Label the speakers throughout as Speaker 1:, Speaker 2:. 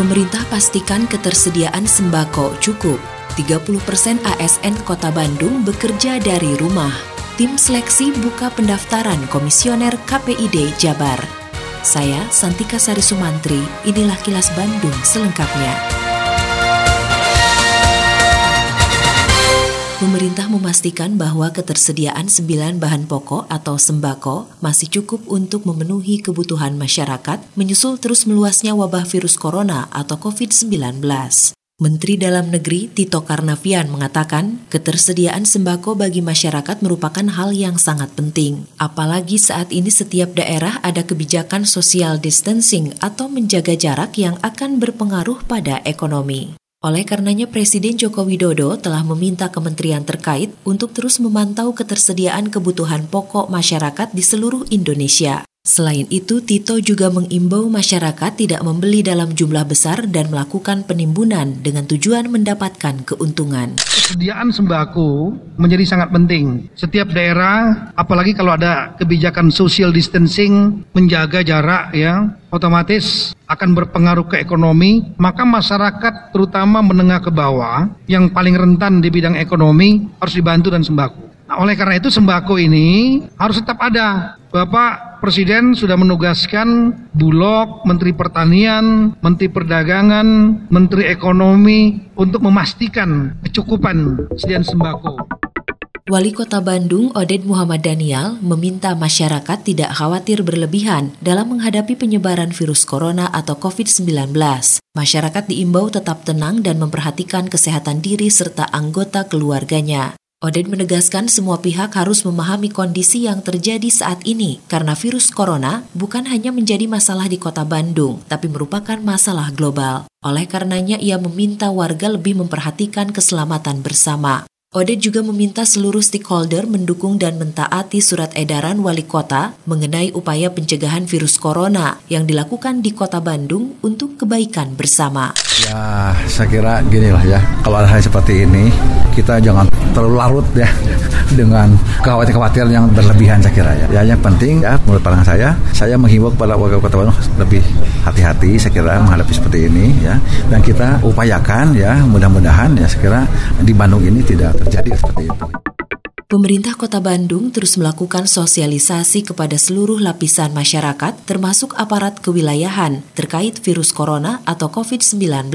Speaker 1: Pemerintah pastikan ketersediaan sembako cukup. 30% ASN Kota Bandung bekerja dari rumah. Tim seleksi buka pendaftaran komisioner KPID Jabar. Saya Santika Sari Sumantri, inilah kilas Bandung selengkapnya. Pemerintah memastikan bahwa ketersediaan sembilan bahan pokok atau sembako masih cukup untuk memenuhi kebutuhan masyarakat menyusul terus meluasnya wabah virus corona atau COVID-19. Menteri Dalam Negeri Tito Karnavian mengatakan ketersediaan sembako bagi masyarakat merupakan hal yang sangat penting. Apalagi saat ini setiap daerah ada kebijakan social distancing atau menjaga jarak yang akan berpengaruh pada ekonomi. Oleh karenanya Presiden Joko Widodo telah meminta kementerian terkait untuk terus memantau ketersediaan kebutuhan pokok masyarakat di seluruh Indonesia. Selain itu, Tito juga mengimbau masyarakat tidak membeli dalam jumlah besar dan melakukan penimbunan dengan tujuan mendapatkan keuntungan.
Speaker 2: Kesediaan sembako menjadi sangat penting. Setiap daerah, apalagi kalau ada kebijakan social distancing, menjaga jarak ya, otomatis akan berpengaruh ke ekonomi, maka masyarakat terutama menengah ke bawah yang paling rentan di bidang ekonomi harus dibantu dan sembako. Nah, oleh karena itu sembako ini harus tetap ada. Bapak Presiden sudah menugaskan Bulog, Menteri Pertanian, Menteri Perdagangan, Menteri Ekonomi untuk memastikan kecukupan sediaan sembako.
Speaker 1: Wali Kota Bandung Oded Muhammad Daniel meminta masyarakat tidak khawatir berlebihan dalam menghadapi penyebaran virus corona atau COVID-19. Masyarakat diimbau tetap tenang dan memperhatikan kesehatan diri serta anggota keluarganya. Odin menegaskan semua pihak harus memahami kondisi yang terjadi saat ini karena virus corona bukan hanya menjadi masalah di kota Bandung, tapi merupakan masalah global. Oleh karenanya ia meminta warga lebih memperhatikan keselamatan bersama. Oded juga meminta seluruh stakeholder mendukung dan mentaati surat edaran wali kota mengenai upaya pencegahan virus corona yang dilakukan di kota Bandung untuk kebaikan bersama.
Speaker 3: Ya, saya kira gini lah ya, kalau ada hal seperti ini, kita jangan terlalu larut ya dengan kekhawatiran-kekhawatiran yang berlebihan saya kira ya. Ya, yang penting ya, menurut pandangan saya, saya menghimbau kepada warga kota Bandung lebih hati-hati saya kira menghadapi seperti ini ya. Dan kita upayakan ya, mudah-mudahan ya saya kira di Bandung ini tidak terjadi seperti itu.
Speaker 1: Pemerintah Kota Bandung terus melakukan sosialisasi kepada seluruh lapisan masyarakat termasuk aparat kewilayahan terkait virus corona atau COVID-19.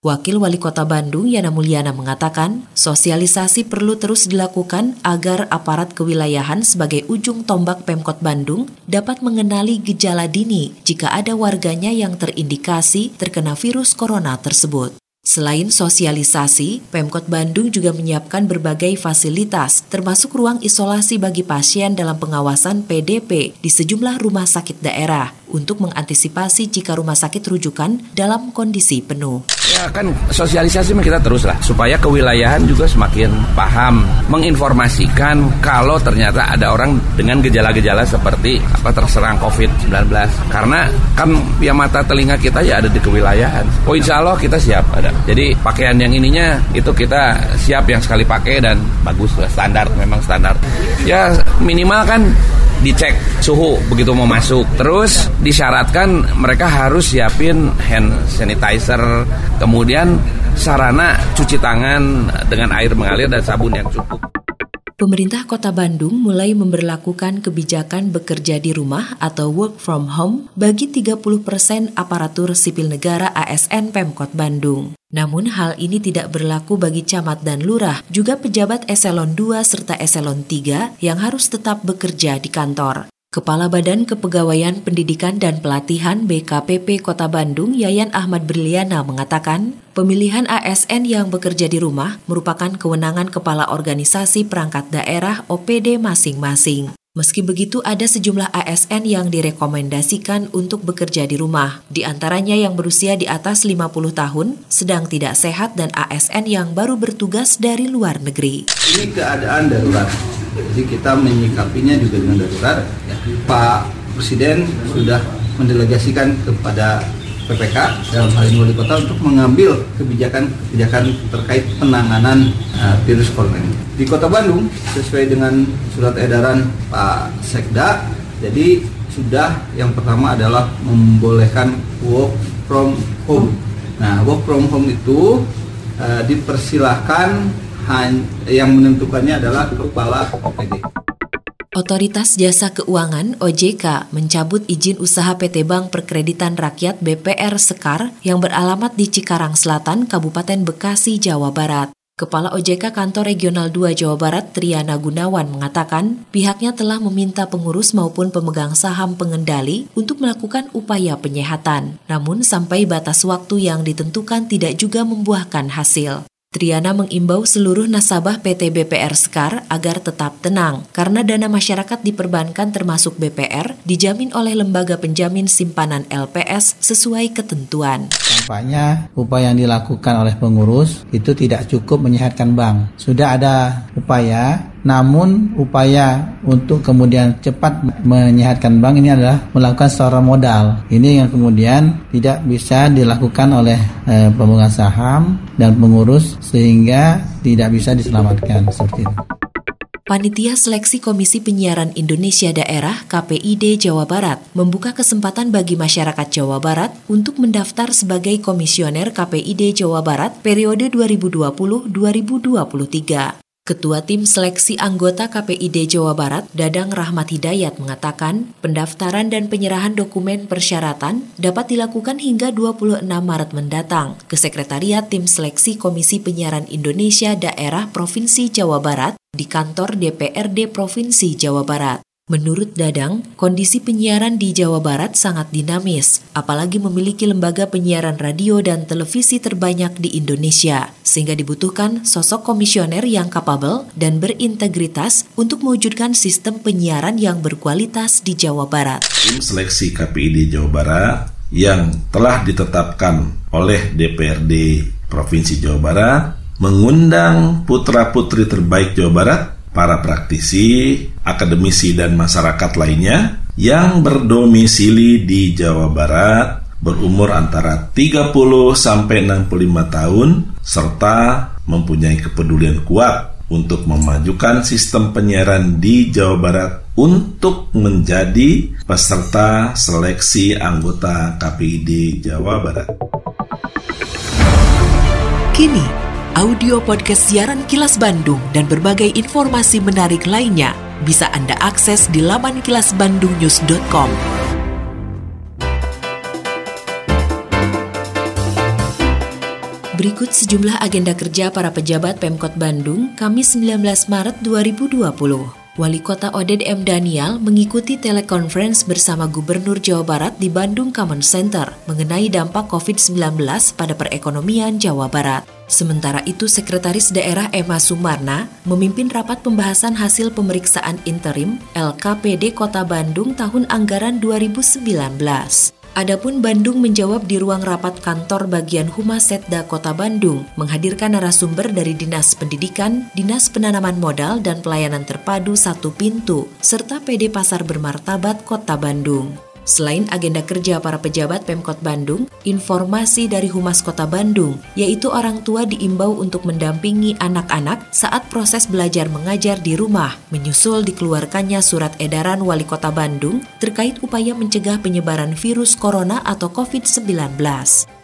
Speaker 1: Wakil Wali Kota Bandung Yana Mulyana mengatakan, sosialisasi perlu terus dilakukan agar aparat kewilayahan sebagai ujung tombak Pemkot Bandung dapat mengenali gejala dini jika ada warganya yang terindikasi terkena virus corona tersebut. Selain sosialisasi, Pemkot Bandung juga menyiapkan berbagai fasilitas, termasuk ruang isolasi bagi pasien dalam pengawasan PDP di sejumlah rumah sakit daerah untuk mengantisipasi jika rumah sakit rujukan dalam kondisi penuh.
Speaker 4: Ya kan sosialisasi kita terus lah supaya kewilayahan juga semakin paham menginformasikan kalau ternyata ada orang dengan gejala-gejala seperti apa terserang COVID-19 karena kan ya mata telinga kita ya ada di kewilayahan. Oh insya Allah kita siap ada. Jadi pakaian yang ininya itu kita siap yang sekali pakai dan bagus lah standar memang standar. Ya minimal kan dicek suhu begitu mau masuk. Terus disyaratkan mereka harus siapin hand sanitizer, kemudian sarana cuci tangan dengan air mengalir dan sabun yang cukup.
Speaker 1: Pemerintah Kota Bandung mulai memberlakukan kebijakan bekerja di rumah atau work from home bagi 30 persen aparatur sipil negara ASN Pemkot Bandung. Namun hal ini tidak berlaku bagi camat dan lurah, juga pejabat eselon 2 serta eselon 3 yang harus tetap bekerja di kantor. Kepala Badan Kepegawaian Pendidikan dan Pelatihan BKPP Kota Bandung, Yayan Ahmad Briliana mengatakan, pemilihan ASN yang bekerja di rumah merupakan kewenangan kepala organisasi perangkat daerah OPD masing-masing. Meski begitu, ada sejumlah ASN yang direkomendasikan untuk bekerja di rumah. Di antaranya yang berusia di atas 50 tahun, sedang tidak sehat, dan ASN yang baru bertugas dari luar negeri.
Speaker 5: Ini keadaan darurat, jadi kita menyikapinya juga dengan darurat. Pak Presiden sudah mendelegasikan kepada PPK dalam hal ini wali kota untuk mengambil kebijakan-kebijakan terkait penanganan uh, virus corona ini. Di Kota Bandung sesuai dengan surat edaran Pak Sekda, jadi sudah yang pertama adalah membolehkan work from home. Nah, work from home itu uh, dipersilahkan yang menentukannya adalah kepala OPD.
Speaker 1: Otoritas Jasa Keuangan OJK mencabut izin usaha PT Bank Perkreditan Rakyat BPR Sekar yang beralamat di Cikarang Selatan, Kabupaten Bekasi, Jawa Barat. Kepala OJK Kantor Regional 2 Jawa Barat Triana Gunawan mengatakan pihaknya telah meminta pengurus maupun pemegang saham pengendali untuk melakukan upaya penyehatan. Namun sampai batas waktu yang ditentukan tidak juga membuahkan hasil. Triana mengimbau seluruh nasabah PT BPR Sekar agar tetap tenang karena dana masyarakat diperbankan termasuk BPR dijamin oleh lembaga penjamin simpanan LPS sesuai ketentuan.
Speaker 6: Tampaknya upaya yang dilakukan oleh pengurus itu tidak cukup menyehatkan bank. Sudah ada upaya namun upaya untuk kemudian cepat menyehatkan bank ini adalah melakukan secara modal. Ini yang kemudian tidak bisa dilakukan oleh e, pemegang saham dan pengurus sehingga tidak bisa diselamatkan seperti itu.
Speaker 1: Panitia Seleksi Komisi Penyiaran Indonesia Daerah KPID Jawa Barat membuka kesempatan bagi masyarakat Jawa Barat untuk mendaftar sebagai komisioner KPID Jawa Barat periode 2020-2023. Ketua Tim Seleksi Anggota KPID Jawa Barat, Dadang Rahmat Hidayat mengatakan, pendaftaran dan penyerahan dokumen persyaratan dapat dilakukan hingga 26 Maret mendatang ke Sekretariat Tim Seleksi Komisi Penyiaran Indonesia Daerah Provinsi Jawa Barat di kantor DPRD Provinsi Jawa Barat. Menurut Dadang, kondisi penyiaran di Jawa Barat sangat dinamis, apalagi memiliki lembaga penyiaran radio dan televisi terbanyak di Indonesia, sehingga dibutuhkan sosok komisioner yang kapabel dan berintegritas untuk mewujudkan sistem penyiaran yang berkualitas di Jawa Barat.
Speaker 7: Tim seleksi KPID Jawa Barat yang telah ditetapkan oleh DPRD Provinsi Jawa Barat mengundang putra-putri terbaik Jawa Barat para praktisi, akademisi dan masyarakat lainnya yang berdomisili di Jawa Barat berumur antara 30 sampai 65 tahun serta mempunyai kepedulian kuat untuk memajukan sistem penyiaran di Jawa Barat untuk menjadi peserta seleksi anggota KPID Jawa Barat.
Speaker 1: Kini audio podcast siaran Kilas Bandung dan berbagai informasi menarik lainnya bisa Anda akses di laman kilasbandungnews.com. Berikut sejumlah agenda kerja para pejabat Pemkot Bandung Kamis 19 Maret 2020. Wali Kota Oded M. Daniel mengikuti telekonferensi bersama Gubernur Jawa Barat di Bandung Common Center mengenai dampak COVID-19 pada perekonomian Jawa Barat. Sementara itu, Sekretaris Daerah Emma Sumarna memimpin rapat pembahasan hasil pemeriksaan interim LKPD Kota Bandung tahun anggaran 2019. Adapun Bandung menjawab di ruang rapat kantor bagian Humas Setda Kota Bandung, menghadirkan narasumber dari Dinas Pendidikan, Dinas Penanaman Modal dan Pelayanan Terpadu Satu Pintu, serta PD Pasar Bermartabat Kota Bandung. Selain agenda kerja para pejabat Pemkot Bandung, informasi dari Humas Kota Bandung, yaitu orang tua diimbau untuk mendampingi anak-anak saat proses belajar mengajar di rumah, menyusul dikeluarkannya surat edaran Wali Kota Bandung terkait upaya mencegah penyebaran virus corona atau COVID-19.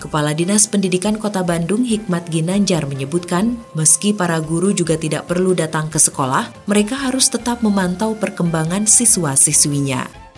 Speaker 1: Kepala Dinas Pendidikan Kota Bandung Hikmat Ginanjar menyebutkan, meski para guru juga tidak perlu datang ke sekolah, mereka harus tetap memantau perkembangan siswa-siswinya.